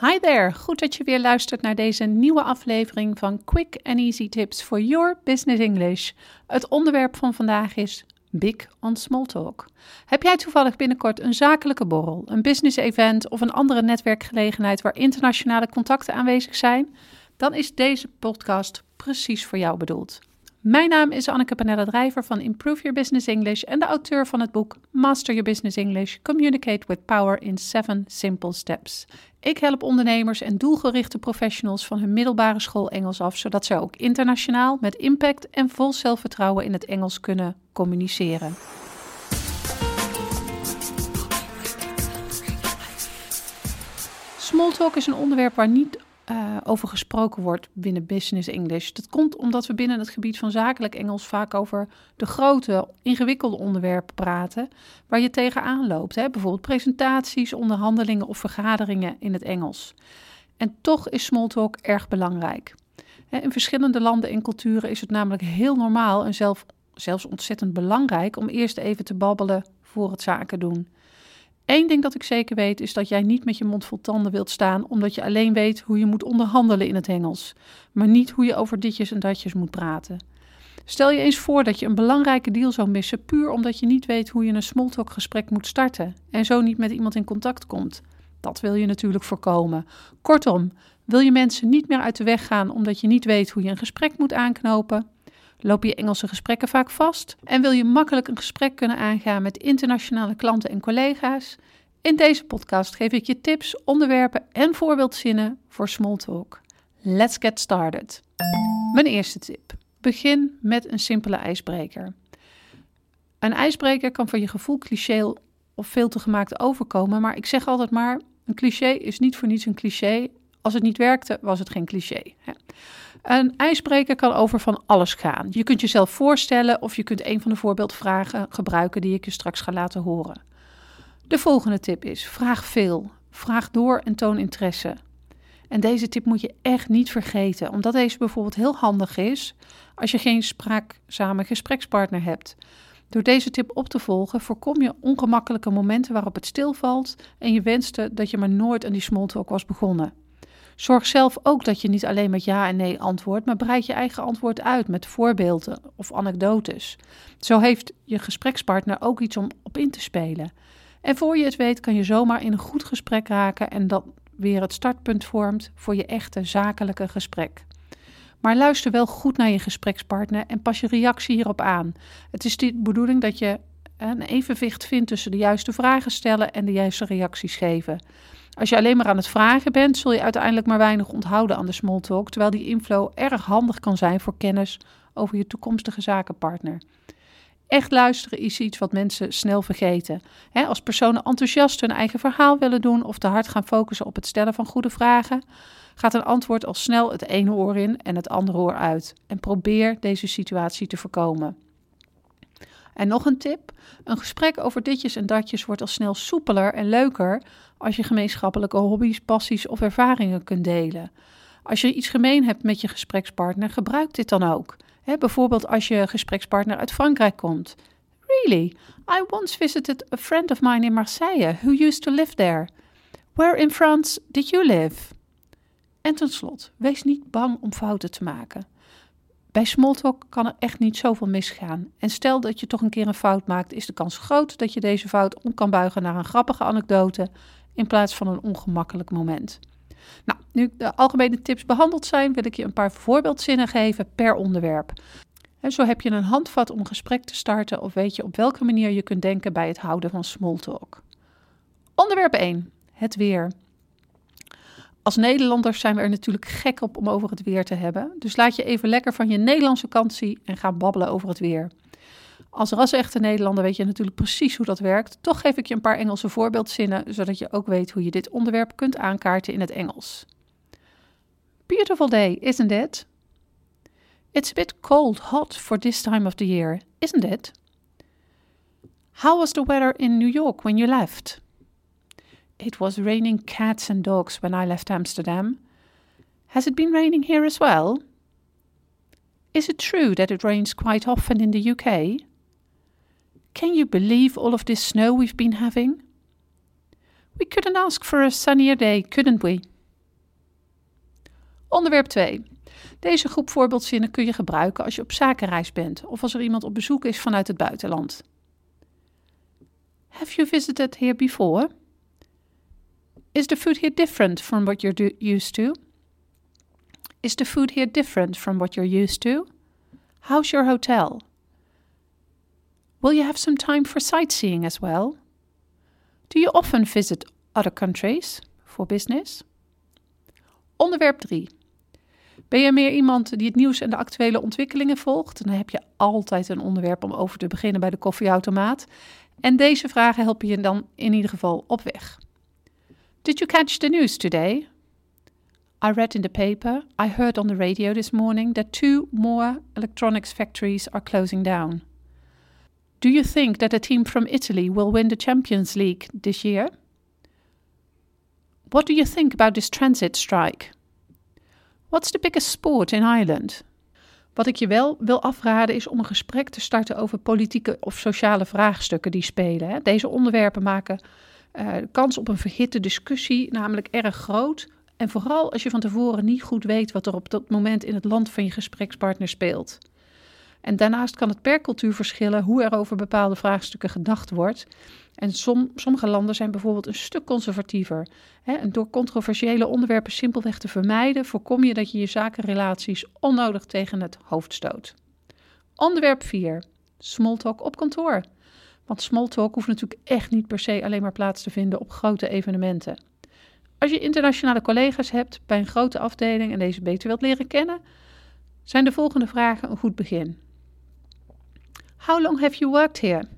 Hi there, goed dat je weer luistert naar deze nieuwe aflevering van Quick and Easy Tips for Your Business English. Het onderwerp van vandaag is Big on Small Talk. Heb jij toevallig binnenkort een zakelijke borrel, een business event of een andere netwerkgelegenheid waar internationale contacten aanwezig zijn? Dan is deze podcast precies voor jou bedoeld. Mijn naam is Anneke Panella Drijver van Improve Your Business English en de auteur van het boek Master Your Business English: Communicate with Power in 7 Simple Steps. Ik help ondernemers en doelgerichte professionals van hun middelbare school Engels af, zodat zij ook internationaal met impact en vol zelfvertrouwen in het Engels kunnen communiceren. Smalltalk is een onderwerp waar niet uh, over gesproken wordt binnen business English. Dat komt omdat we binnen het gebied van zakelijk Engels vaak over de grote, ingewikkelde onderwerpen praten waar je tegenaan loopt. Hè? Bijvoorbeeld presentaties, onderhandelingen of vergaderingen in het Engels. En toch is smalltalk erg belangrijk. In verschillende landen en culturen is het namelijk heel normaal en zelf, zelfs ontzettend belangrijk om eerst even te babbelen voor het zaken doen. Eén ding dat ik zeker weet is dat jij niet met je mond vol tanden wilt staan omdat je alleen weet hoe je moet onderhandelen in het Engels, maar niet hoe je over ditjes en datjes moet praten. Stel je eens voor dat je een belangrijke deal zou missen puur omdat je niet weet hoe je een smalltalk gesprek moet starten en zo niet met iemand in contact komt. Dat wil je natuurlijk voorkomen. Kortom, wil je mensen niet meer uit de weg gaan omdat je niet weet hoe je een gesprek moet aanknopen? Loop je Engelse gesprekken vaak vast en wil je makkelijk een gesprek kunnen aangaan met internationale klanten en collega's? In deze podcast geef ik je tips, onderwerpen en voorbeeldzinnen voor smalltalk. Let's get started. Mijn eerste tip. Begin met een simpele ijsbreker. Een ijsbreker kan voor je gevoel cliché of veel te gemaakt overkomen, maar ik zeg altijd maar: een cliché is niet voor niets een cliché. Als het niet werkte, was het geen cliché. Een ijsbreker kan over van alles gaan. Je kunt jezelf voorstellen of je kunt een van de voorbeeldvragen gebruiken die ik je straks ga laten horen. De volgende tip is: vraag veel. Vraag door en toon interesse. En deze tip moet je echt niet vergeten, omdat deze bijvoorbeeld heel handig is als je geen spraakzame gesprekspartner hebt. Door deze tip op te volgen voorkom je ongemakkelijke momenten waarop het stilvalt en je wenste dat je maar nooit aan die smalltalk was begonnen. Zorg zelf ook dat je niet alleen met ja en nee antwoordt, maar breid je eigen antwoord uit met voorbeelden of anekdotes. Zo heeft je gesprekspartner ook iets om op in te spelen. En voor je het weet kan je zomaar in een goed gesprek raken en dat weer het startpunt vormt voor je echte zakelijke gesprek. Maar luister wel goed naar je gesprekspartner en pas je reactie hierop aan. Het is de bedoeling dat je een evenwicht vindt tussen de juiste vragen stellen en de juiste reacties geven. Als je alleen maar aan het vragen bent, zul je uiteindelijk maar weinig onthouden aan de small talk, terwijl die inflow erg handig kan zijn voor kennis over je toekomstige zakenpartner. Echt luisteren is iets wat mensen snel vergeten. als personen enthousiast hun eigen verhaal willen doen of te hard gaan focussen op het stellen van goede vragen, gaat een antwoord al snel het ene oor in en het andere oor uit. En probeer deze situatie te voorkomen. En nog een tip: een gesprek over ditjes en datjes wordt al snel soepeler en leuker als je gemeenschappelijke hobby's, passies of ervaringen kunt delen. Als je iets gemeen hebt met je gesprekspartner, gebruik dit dan ook. bijvoorbeeld als je gesprekspartner uit Frankrijk komt. Really? I once visited a friend of mine in Marseille who used to live there. Where in France did you live? En ten slotte, wees niet bang om fouten te maken. Bij smalltalk kan er echt niet zoveel misgaan. En stel dat je toch een keer een fout maakt, is de kans groot dat je deze fout om kan buigen naar een grappige anekdote in plaats van een ongemakkelijk moment. Nou, nu de algemene tips behandeld zijn, wil ik je een paar voorbeeldzinnen geven per onderwerp. En zo heb je een handvat om gesprek te starten of weet je op welke manier je kunt denken bij het houden van smalltalk. Onderwerp 1. Het weer. Als Nederlanders zijn we er natuurlijk gek op om over het weer te hebben. Dus laat je even lekker van je Nederlandse kant zien en ga babbelen over het weer. Als ras-echte Nederlander weet je natuurlijk precies hoe dat werkt. Toch geef ik je een paar Engelse voorbeeldzinnen, zodat je ook weet hoe je dit onderwerp kunt aankaarten in het Engels. Beautiful day, isn't it? It's a bit cold, hot for this time of the year, isn't it? How was the weather in New York when you left? It was raining cats and dogs when I left Amsterdam. Has it been raining here as well? Is it true that it rains quite often in the UK? Can you believe all of this snow we've been having? We couldn't ask for a sunnier day, couldn't we? Onderwerp 2. Deze groep voorbeeldzinnen kun je gebruiken als je op zakenreis bent of als er iemand op bezoek is vanuit het buitenland. Have you visited here before? Is the food here different from what you're used to? Is the food here different from what you're used to? How's your hotel? Will you have some time for sightseeing as well? Do you often visit other countries for business? Onderwerp 3. Ben je meer iemand die het nieuws en de actuele ontwikkelingen volgt? Dan heb je altijd een onderwerp om over te beginnen bij de koffieautomaat. En deze vragen helpen je dan in ieder geval op weg. Did you catch the news today? I read in the paper, I heard on the radio this morning that two more electronics factories are closing down. Do you think that a team from Italy will win the Champions League this year? What do you think about this transit strike? What's the biggest sport in Ireland? Wat ik je wel wil afraden is om een gesprek te starten over politieke of sociale vraagstukken die spelen. Deze onderwerpen maken uh, kans op een verhitte discussie namelijk erg groot. En vooral als je van tevoren niet goed weet wat er op dat moment in het land van je gesprekspartner speelt. En daarnaast kan het per cultuur verschillen hoe er over bepaalde vraagstukken gedacht wordt. En sommige landen zijn bijvoorbeeld een stuk conservatiever. Hè? En door controversiële onderwerpen simpelweg te vermijden, voorkom je dat je je zakenrelaties onnodig tegen het hoofd stoot. Onderwerp 4. Smalltalk op kantoor. Want smalltalk hoeft natuurlijk echt niet per se alleen maar plaats te vinden op grote evenementen. Als je internationale collega's hebt bij een grote afdeling en deze beter wilt leren kennen, zijn de volgende vragen een goed begin. How long have you worked here?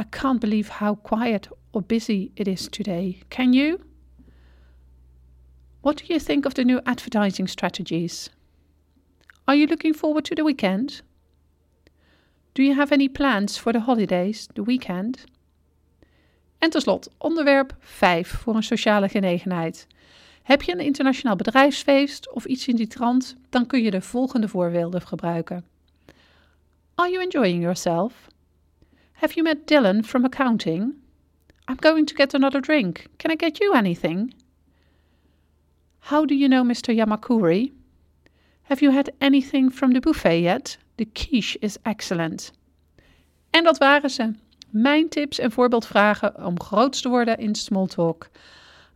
I can't believe how quiet or busy it is today. Can you? What do you think of the new advertising strategies? Are you looking forward to the weekend? Do you have any plans for the holidays, the weekend? En tot onderwerp 5 voor een sociale genegenheid. Heb je een internationaal bedrijfsfeest of iets in die trant, dan kun je de volgende voorbeelden gebruiken. Are you enjoying yourself? Have you met Dylan from accounting? I'm going to get another drink. Can I get you anything? How do you know Mr. Yamakuri? Have you had anything from the buffet yet? The quiche is excellent. En dat waren ze. Mijn tips en voorbeeldvragen om groot te worden in Smalltalk.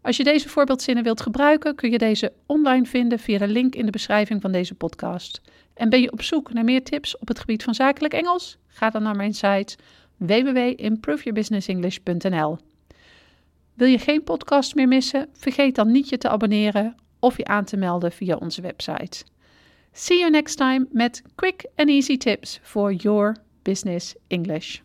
Als je deze voorbeeldzinnen wilt gebruiken, kun je deze online vinden via de link in de beschrijving van deze podcast. En ben je op zoek naar meer tips op het gebied van zakelijk Engels? Ga dan naar mijn site www.improveyourbusinessenglish.nl. Wil je geen podcast meer missen? Vergeet dan niet je te abonneren of je aan te melden via onze website. See you next time met quick and easy tips for your business English.